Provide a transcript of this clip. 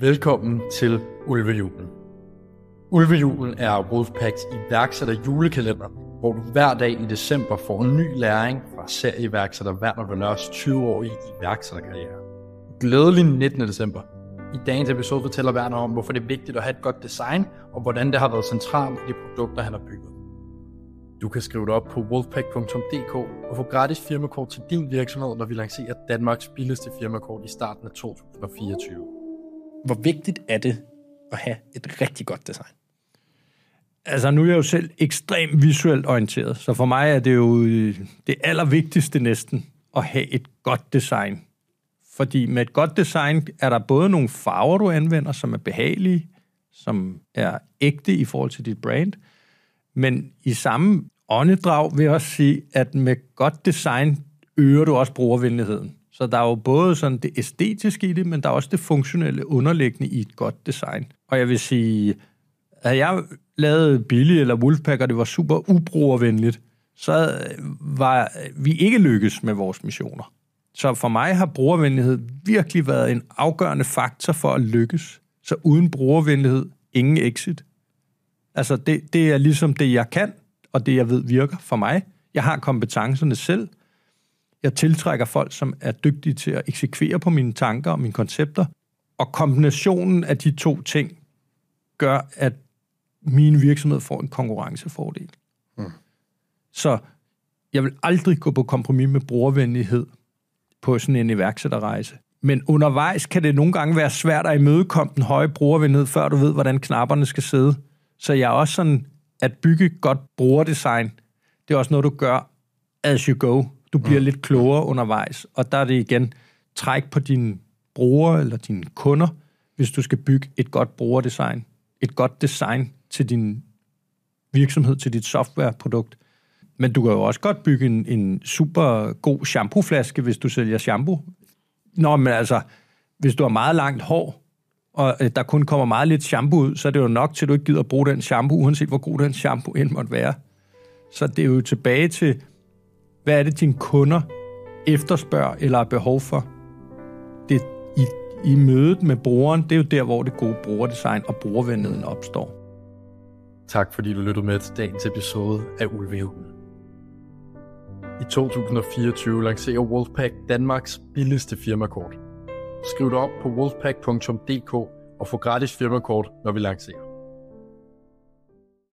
Velkommen til Ulvejulen. Ulvejulen er Wolfpacks iværksætter julekalender, hvor du hver dag i december får en ny læring fra serieiværksætter Werner Venørs 20-årige iværksætterkarriere. Glædelig 19. december. I dagens episode fortæller Werner om, hvorfor det er vigtigt at have et godt design, og hvordan det har været centralt i de produkter, han har bygget. Du kan skrive dig op på wolfpack.dk og få gratis firmakort til din virksomhed, når vi lancerer Danmarks billigste firmakort i starten af 2024. Hvor vigtigt er det at have et rigtig godt design? Altså, nu er jeg jo selv ekstremt visuelt orienteret, så for mig er det jo øh, det allervigtigste næsten at have et godt design. Fordi med et godt design er der både nogle farver, du anvender, som er behagelige, som er ægte i forhold til dit brand, men i samme åndedrag vil jeg også sige, at med godt design øger du også brugervenligheden. Så der er jo både sådan det æstetiske i det, men der er også det funktionelle underliggende i et godt design. Og jeg vil sige, havde jeg lavet Billy eller Wolfpack, og det var super ubrugervenligt, så øh, var vi ikke lykkes med vores missioner. Så for mig har brugervenlighed virkelig været en afgørende faktor for at lykkes. Så uden brugervenlighed, ingen exit. Altså det, det er ligesom det, jeg kan, og det, jeg ved virker for mig. Jeg har kompetencerne selv, jeg tiltrækker folk, som er dygtige til at eksekvere på mine tanker og mine koncepter. Og kombinationen af de to ting gør, at min virksomhed får en konkurrencefordel. Mm. Så jeg vil aldrig gå på kompromis med brugervenlighed på sådan en iværksætterrejse. Men undervejs kan det nogle gange være svært at imødekomme den høje brugervenlighed, før du ved, hvordan knapperne skal sidde. Så jeg er også sådan, at bygge godt brugerdesign, det er også noget, du gør as you go. Du bliver mm. lidt klogere undervejs, og der er det igen træk på dine brugere eller dine kunder, hvis du skal bygge et godt brugerdesign. Et godt design til din virksomhed, til dit softwareprodukt. Men du kan jo også godt bygge en, en super god shampooflaske, hvis du sælger shampoo. Nå, men altså, hvis du har meget langt hår, og øh, der kun kommer meget lidt shampoo ud, så er det jo nok til, at du ikke gider at bruge den shampoo, uanset hvor god den shampoo end måtte være. Så det er jo tilbage til, hvad er det, dine kunder efterspørger eller har behov for? Det, i, I mødet med brugeren, det er jo der, hvor det gode brugerdesign og brugervenligheden opstår. Tak fordi du lyttede med til dagens episode af Ulvehulen. I 2024 lancerer Wolfpack Danmarks billigste firmakort. Skriv dig op på wolfpack.dk og få gratis firmakort, når vi lancerer.